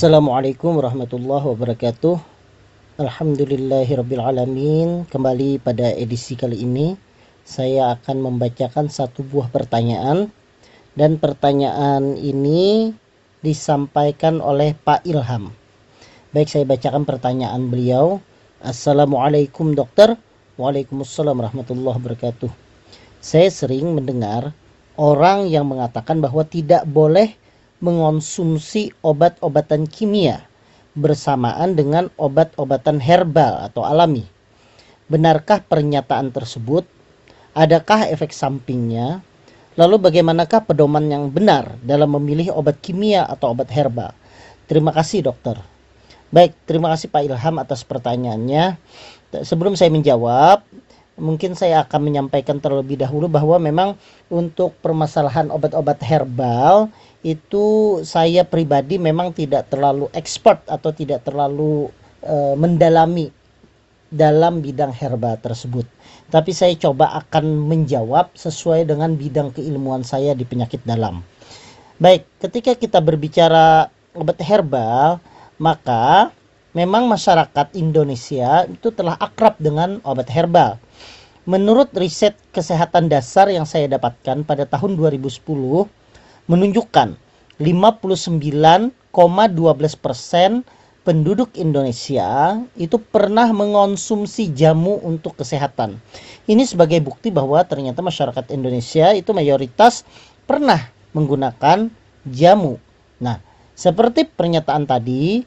Assalamualaikum warahmatullahi wabarakatuh. Alhamdulillahirrabbilalamin. Kembali pada edisi kali ini, saya akan membacakan satu buah pertanyaan. Dan pertanyaan ini disampaikan oleh Pak Ilham. Baik, saya bacakan pertanyaan beliau. Assalamualaikum dokter. Waalaikumsalam warahmatullahi wabarakatuh. Saya sering mendengar orang yang mengatakan bahwa tidak boleh mengonsumsi obat-obatan kimia bersamaan dengan obat-obatan herbal atau alami. Benarkah pernyataan tersebut? Adakah efek sampingnya? Lalu bagaimanakah pedoman yang benar dalam memilih obat kimia atau obat herbal? Terima kasih dokter. Baik, terima kasih Pak Ilham atas pertanyaannya. Sebelum saya menjawab, mungkin saya akan menyampaikan terlebih dahulu bahwa memang untuk permasalahan obat-obat herbal itu saya pribadi memang tidak terlalu expert atau tidak terlalu uh, mendalami dalam bidang herbal tersebut. Tapi saya coba akan menjawab sesuai dengan bidang keilmuan saya di penyakit dalam. Baik, ketika kita berbicara obat herbal, maka memang masyarakat Indonesia itu telah akrab dengan obat herbal. Menurut riset kesehatan dasar yang saya dapatkan pada tahun 2010, menunjukkan 59,12 persen penduduk Indonesia itu pernah mengonsumsi jamu untuk kesehatan. Ini sebagai bukti bahwa ternyata masyarakat Indonesia itu mayoritas pernah menggunakan jamu. Nah, seperti pernyataan tadi,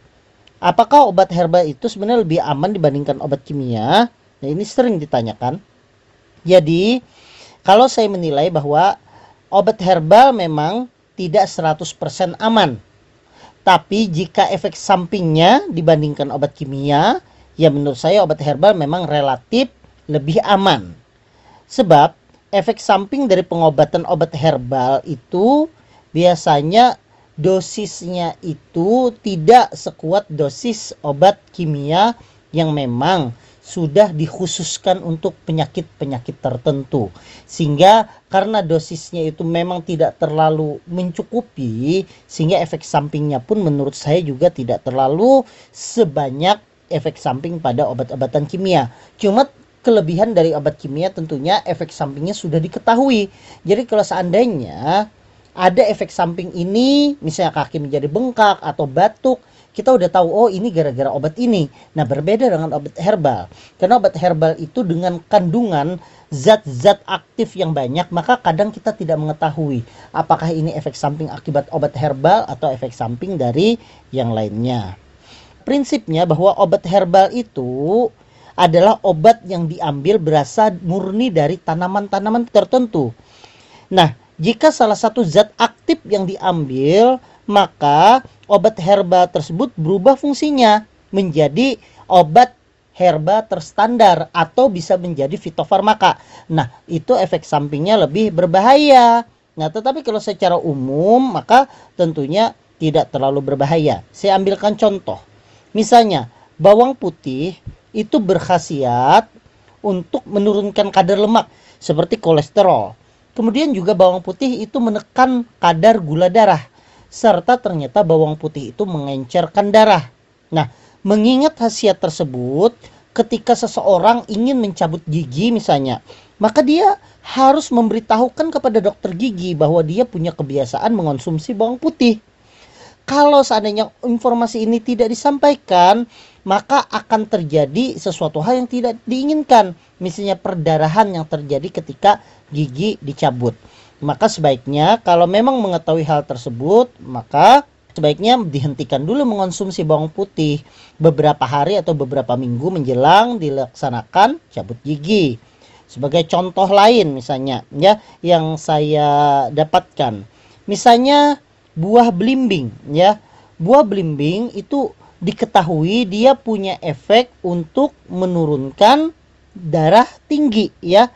apakah obat herbal itu sebenarnya lebih aman dibandingkan obat kimia? Nah, ini sering ditanyakan. Jadi, kalau saya menilai bahwa obat herbal memang tidak 100% aman. Tapi jika efek sampingnya dibandingkan obat kimia, ya menurut saya obat herbal memang relatif lebih aman. Sebab efek samping dari pengobatan obat herbal itu biasanya dosisnya itu tidak sekuat dosis obat kimia yang memang sudah dikhususkan untuk penyakit-penyakit tertentu. Sehingga karena dosisnya itu memang tidak terlalu mencukupi sehingga efek sampingnya pun menurut saya juga tidak terlalu sebanyak efek samping pada obat-obatan kimia. Cuma kelebihan dari obat kimia tentunya efek sampingnya sudah diketahui. Jadi kalau seandainya ada efek samping ini misalnya kaki menjadi bengkak atau batuk kita udah tahu oh ini gara-gara obat ini. Nah, berbeda dengan obat herbal. Karena obat herbal itu dengan kandungan zat-zat aktif yang banyak, maka kadang kita tidak mengetahui apakah ini efek samping akibat obat herbal atau efek samping dari yang lainnya. Prinsipnya bahwa obat herbal itu adalah obat yang diambil berasal murni dari tanaman-tanaman tertentu. Nah, jika salah satu zat aktif yang diambil maka obat herba tersebut berubah fungsinya menjadi obat herba terstandar atau bisa menjadi fitofarmaka. Nah, itu efek sampingnya lebih berbahaya. Nah, tetapi kalau secara umum maka tentunya tidak terlalu berbahaya. Saya ambilkan contoh. Misalnya, bawang putih itu berkhasiat untuk menurunkan kadar lemak seperti kolesterol. Kemudian juga bawang putih itu menekan kadar gula darah serta ternyata bawang putih itu mengencerkan darah. Nah, mengingat khasiat tersebut, ketika seseorang ingin mencabut gigi misalnya, maka dia harus memberitahukan kepada dokter gigi bahwa dia punya kebiasaan mengonsumsi bawang putih. Kalau seandainya informasi ini tidak disampaikan, maka akan terjadi sesuatu hal yang tidak diinginkan, misalnya perdarahan yang terjadi ketika gigi dicabut maka sebaiknya kalau memang mengetahui hal tersebut, maka sebaiknya dihentikan dulu mengonsumsi bawang putih beberapa hari atau beberapa minggu menjelang dilaksanakan cabut gigi. Sebagai contoh lain misalnya ya yang saya dapatkan. Misalnya buah belimbing ya. Buah belimbing itu diketahui dia punya efek untuk menurunkan darah tinggi ya.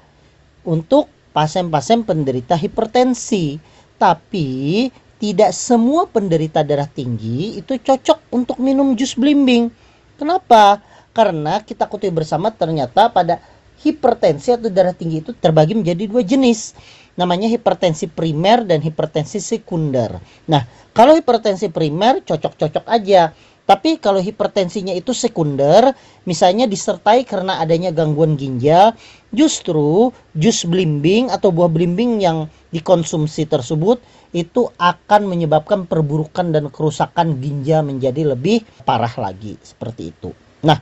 Untuk pasien-pasien penderita hipertensi. Tapi tidak semua penderita darah tinggi itu cocok untuk minum jus belimbing. Kenapa? Karena kita kutip bersama ternyata pada hipertensi atau darah tinggi itu terbagi menjadi dua jenis. namanya hipertensi primer dan hipertensi sekunder. Nah, kalau hipertensi primer cocok-cocok aja. Tapi kalau hipertensinya itu sekunder, misalnya disertai karena adanya gangguan ginjal, justru jus belimbing atau buah belimbing yang dikonsumsi tersebut itu akan menyebabkan perburukan dan kerusakan ginjal menjadi lebih parah lagi seperti itu. Nah,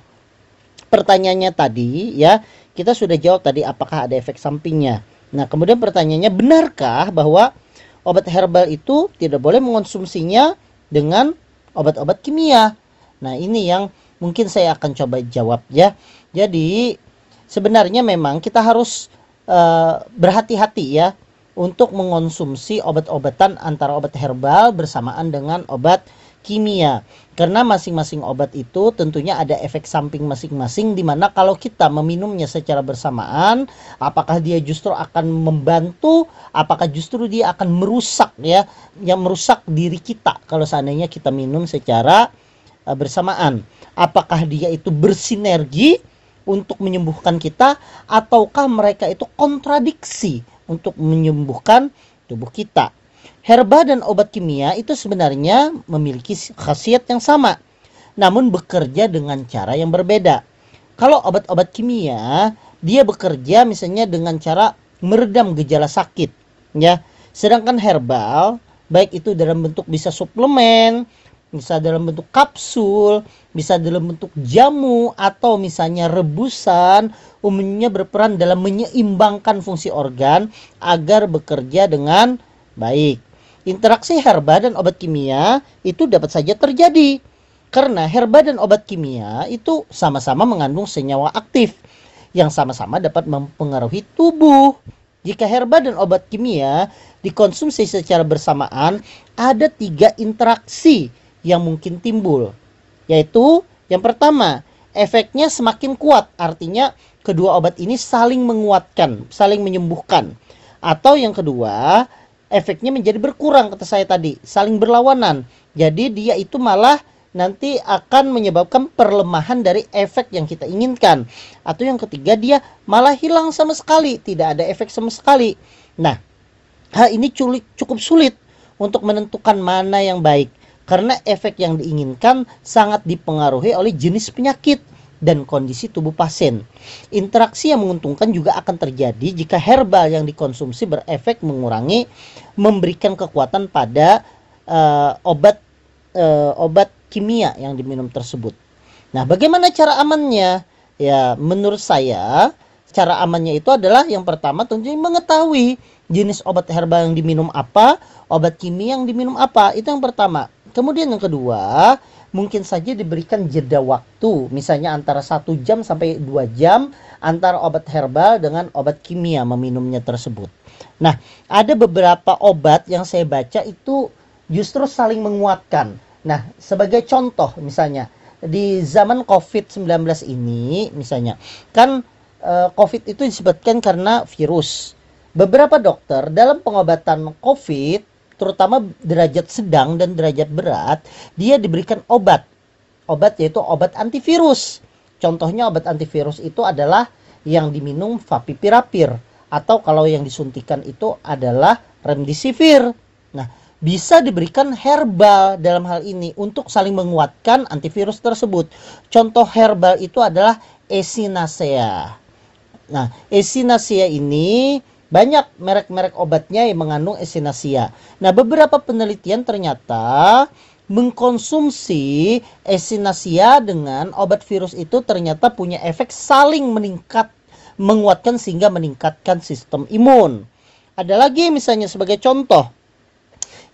pertanyaannya tadi ya, kita sudah jawab tadi apakah ada efek sampingnya. Nah, kemudian pertanyaannya benarkah bahwa obat herbal itu tidak boleh mengonsumsinya dengan obat-obat kimia? Nah, ini yang mungkin saya akan coba jawab ya. Jadi, sebenarnya memang kita harus uh, berhati-hati ya untuk mengonsumsi obat-obatan antara obat herbal bersamaan dengan obat kimia. Karena masing-masing obat itu tentunya ada efek samping masing-masing di mana kalau kita meminumnya secara bersamaan, apakah dia justru akan membantu, apakah justru dia akan merusak ya, yang merusak diri kita kalau seandainya kita minum secara uh, bersamaan. Apakah dia itu bersinergi untuk menyembuhkan kita ataukah mereka itu kontradiksi untuk menyembuhkan tubuh kita? Herba dan obat kimia itu sebenarnya memiliki khasiat yang sama, namun bekerja dengan cara yang berbeda. Kalau obat-obat kimia, dia bekerja misalnya dengan cara meredam gejala sakit, ya. Sedangkan herbal, baik itu dalam bentuk bisa suplemen, bisa dalam bentuk kapsul, bisa dalam bentuk jamu atau misalnya rebusan, umumnya berperan dalam menyeimbangkan fungsi organ agar bekerja dengan baik. Interaksi herba dan obat kimia itu dapat saja terjadi karena herba dan obat kimia itu sama-sama mengandung senyawa aktif yang sama-sama dapat mempengaruhi tubuh. Jika herba dan obat kimia dikonsumsi secara bersamaan, ada tiga interaksi yang mungkin timbul, yaitu yang pertama, efeknya semakin kuat, artinya kedua obat ini saling menguatkan, saling menyembuhkan. Atau yang kedua, efeknya menjadi berkurang kata saya tadi, saling berlawanan. Jadi dia itu malah nanti akan menyebabkan perlemahan dari efek yang kita inginkan. Atau yang ketiga dia malah hilang sama sekali, tidak ada efek sama sekali. Nah, hal ini cukup sulit untuk menentukan mana yang baik karena efek yang diinginkan sangat dipengaruhi oleh jenis penyakit dan kondisi tubuh pasien. Interaksi yang menguntungkan juga akan terjadi jika herbal yang dikonsumsi berefek mengurangi memberikan kekuatan pada uh, obat uh, obat kimia yang diminum tersebut. Nah, bagaimana cara amannya? Ya, menurut saya cara amannya itu adalah yang pertama tentunya mengetahui jenis obat herbal yang diminum apa, obat kimia yang diminum apa. Itu yang pertama. Kemudian yang kedua, mungkin saja diberikan jeda waktu, misalnya antara satu jam sampai dua jam antara obat herbal dengan obat kimia meminumnya tersebut. Nah, ada beberapa obat yang saya baca itu justru saling menguatkan. Nah, sebagai contoh misalnya di zaman COVID-19 ini misalnya kan eh, COVID itu disebutkan karena virus. Beberapa dokter dalam pengobatan COVID terutama derajat sedang dan derajat berat, dia diberikan obat. Obat yaitu obat antivirus. Contohnya obat antivirus itu adalah yang diminum favipiravir atau kalau yang disuntikan itu adalah remdesivir. Nah, bisa diberikan herbal dalam hal ini untuk saling menguatkan antivirus tersebut. Contoh herbal itu adalah Echinacea. Nah, Echinacea ini banyak merek-merek obatnya yang mengandung echinacea. Nah, beberapa penelitian ternyata mengkonsumsi echinacea dengan obat virus itu ternyata punya efek saling meningkat menguatkan sehingga meningkatkan sistem imun. Ada lagi misalnya sebagai contoh.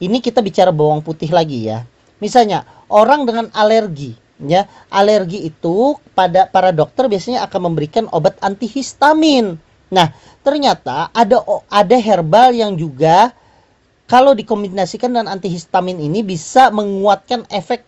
Ini kita bicara bawang putih lagi ya. Misalnya orang dengan alergi ya. Alergi itu pada para dokter biasanya akan memberikan obat antihistamin Nah, ternyata ada ada herbal yang juga kalau dikombinasikan dengan antihistamin ini bisa menguatkan efek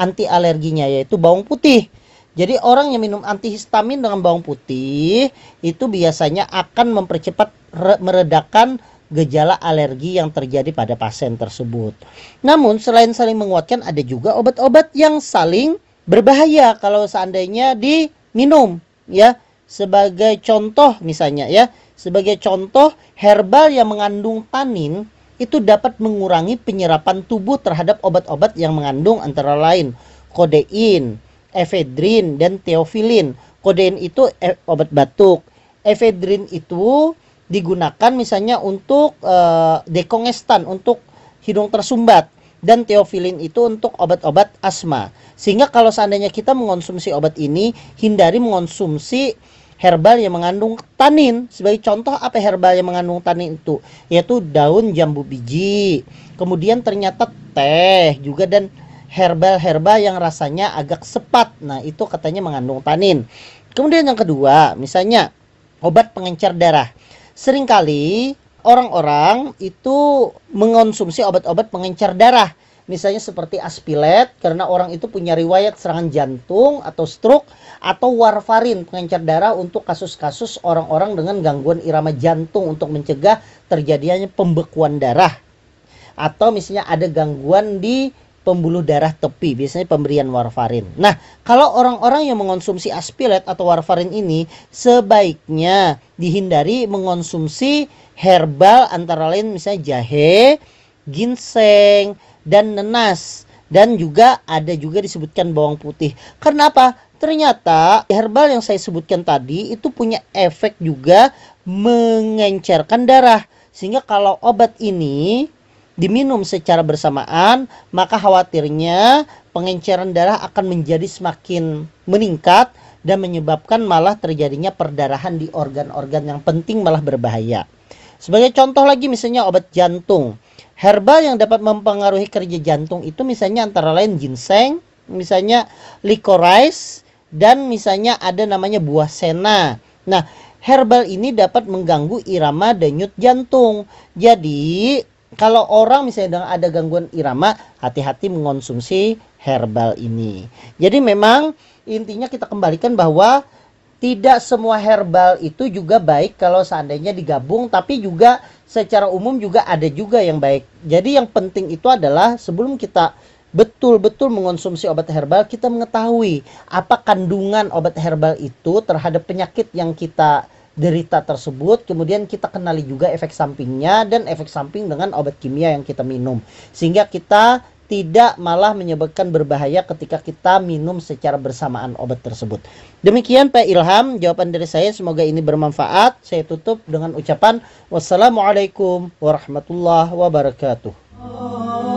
anti alerginya yaitu bawang putih. Jadi orang yang minum antihistamin dengan bawang putih itu biasanya akan mempercepat meredakan gejala alergi yang terjadi pada pasien tersebut. Namun selain saling menguatkan ada juga obat-obat yang saling berbahaya kalau seandainya diminum ya sebagai contoh misalnya ya Sebagai contoh, herbal yang mengandung tanin itu dapat mengurangi penyerapan tubuh terhadap obat-obat yang mengandung antara lain kodein, efedrin, dan teofilin. Kodein itu e obat batuk. Efedrin itu digunakan misalnya untuk e, dekongestan, untuk hidung tersumbat. Dan teofilin itu untuk obat-obat asma. Sehingga kalau seandainya kita mengonsumsi obat ini, hindari mengonsumsi herbal yang mengandung tanin. Sebagai contoh apa herbal yang mengandung tanin itu? Yaitu daun jambu biji. Kemudian ternyata teh juga dan herbal-herbal yang rasanya agak sepat. Nah, itu katanya mengandung tanin. Kemudian yang kedua, misalnya obat pengencer darah. Seringkali orang-orang itu mengonsumsi obat-obat pengencer darah. Misalnya seperti aspilet karena orang itu punya riwayat serangan jantung atau stroke atau warfarin pengencer darah untuk kasus-kasus orang-orang dengan gangguan irama jantung untuk mencegah terjadinya pembekuan darah atau misalnya ada gangguan di pembuluh darah tepi, biasanya pemberian warfarin. Nah, kalau orang-orang yang mengonsumsi aspilet atau warfarin ini sebaiknya dihindari mengonsumsi herbal antara lain misalnya jahe, ginseng, dan nenas dan juga ada juga disebutkan bawang putih. Kenapa? Ternyata herbal yang saya sebutkan tadi itu punya efek juga mengencerkan darah. Sehingga kalau obat ini diminum secara bersamaan, maka khawatirnya pengenceran darah akan menjadi semakin meningkat dan menyebabkan malah terjadinya perdarahan di organ-organ yang penting malah berbahaya. Sebagai contoh lagi misalnya obat jantung. Herbal yang dapat mempengaruhi kerja jantung itu misalnya antara lain ginseng, misalnya licorice, dan misalnya ada namanya buah sena. Nah, herbal ini dapat mengganggu irama denyut jantung. Jadi, kalau orang misalnya ada gangguan irama, hati-hati mengonsumsi herbal ini. Jadi memang intinya kita kembalikan bahwa tidak semua herbal itu juga baik kalau seandainya digabung, tapi juga secara umum juga ada juga yang baik. Jadi yang penting itu adalah sebelum kita betul-betul mengonsumsi obat herbal, kita mengetahui apa kandungan obat herbal itu terhadap penyakit yang kita derita tersebut, kemudian kita kenali juga efek sampingnya dan efek samping dengan obat kimia yang kita minum. Sehingga kita tidak malah menyebabkan berbahaya ketika kita minum secara bersamaan obat tersebut. Demikian Pak Ilham, jawaban dari saya semoga ini bermanfaat. Saya tutup dengan ucapan wassalamualaikum warahmatullahi wabarakatuh.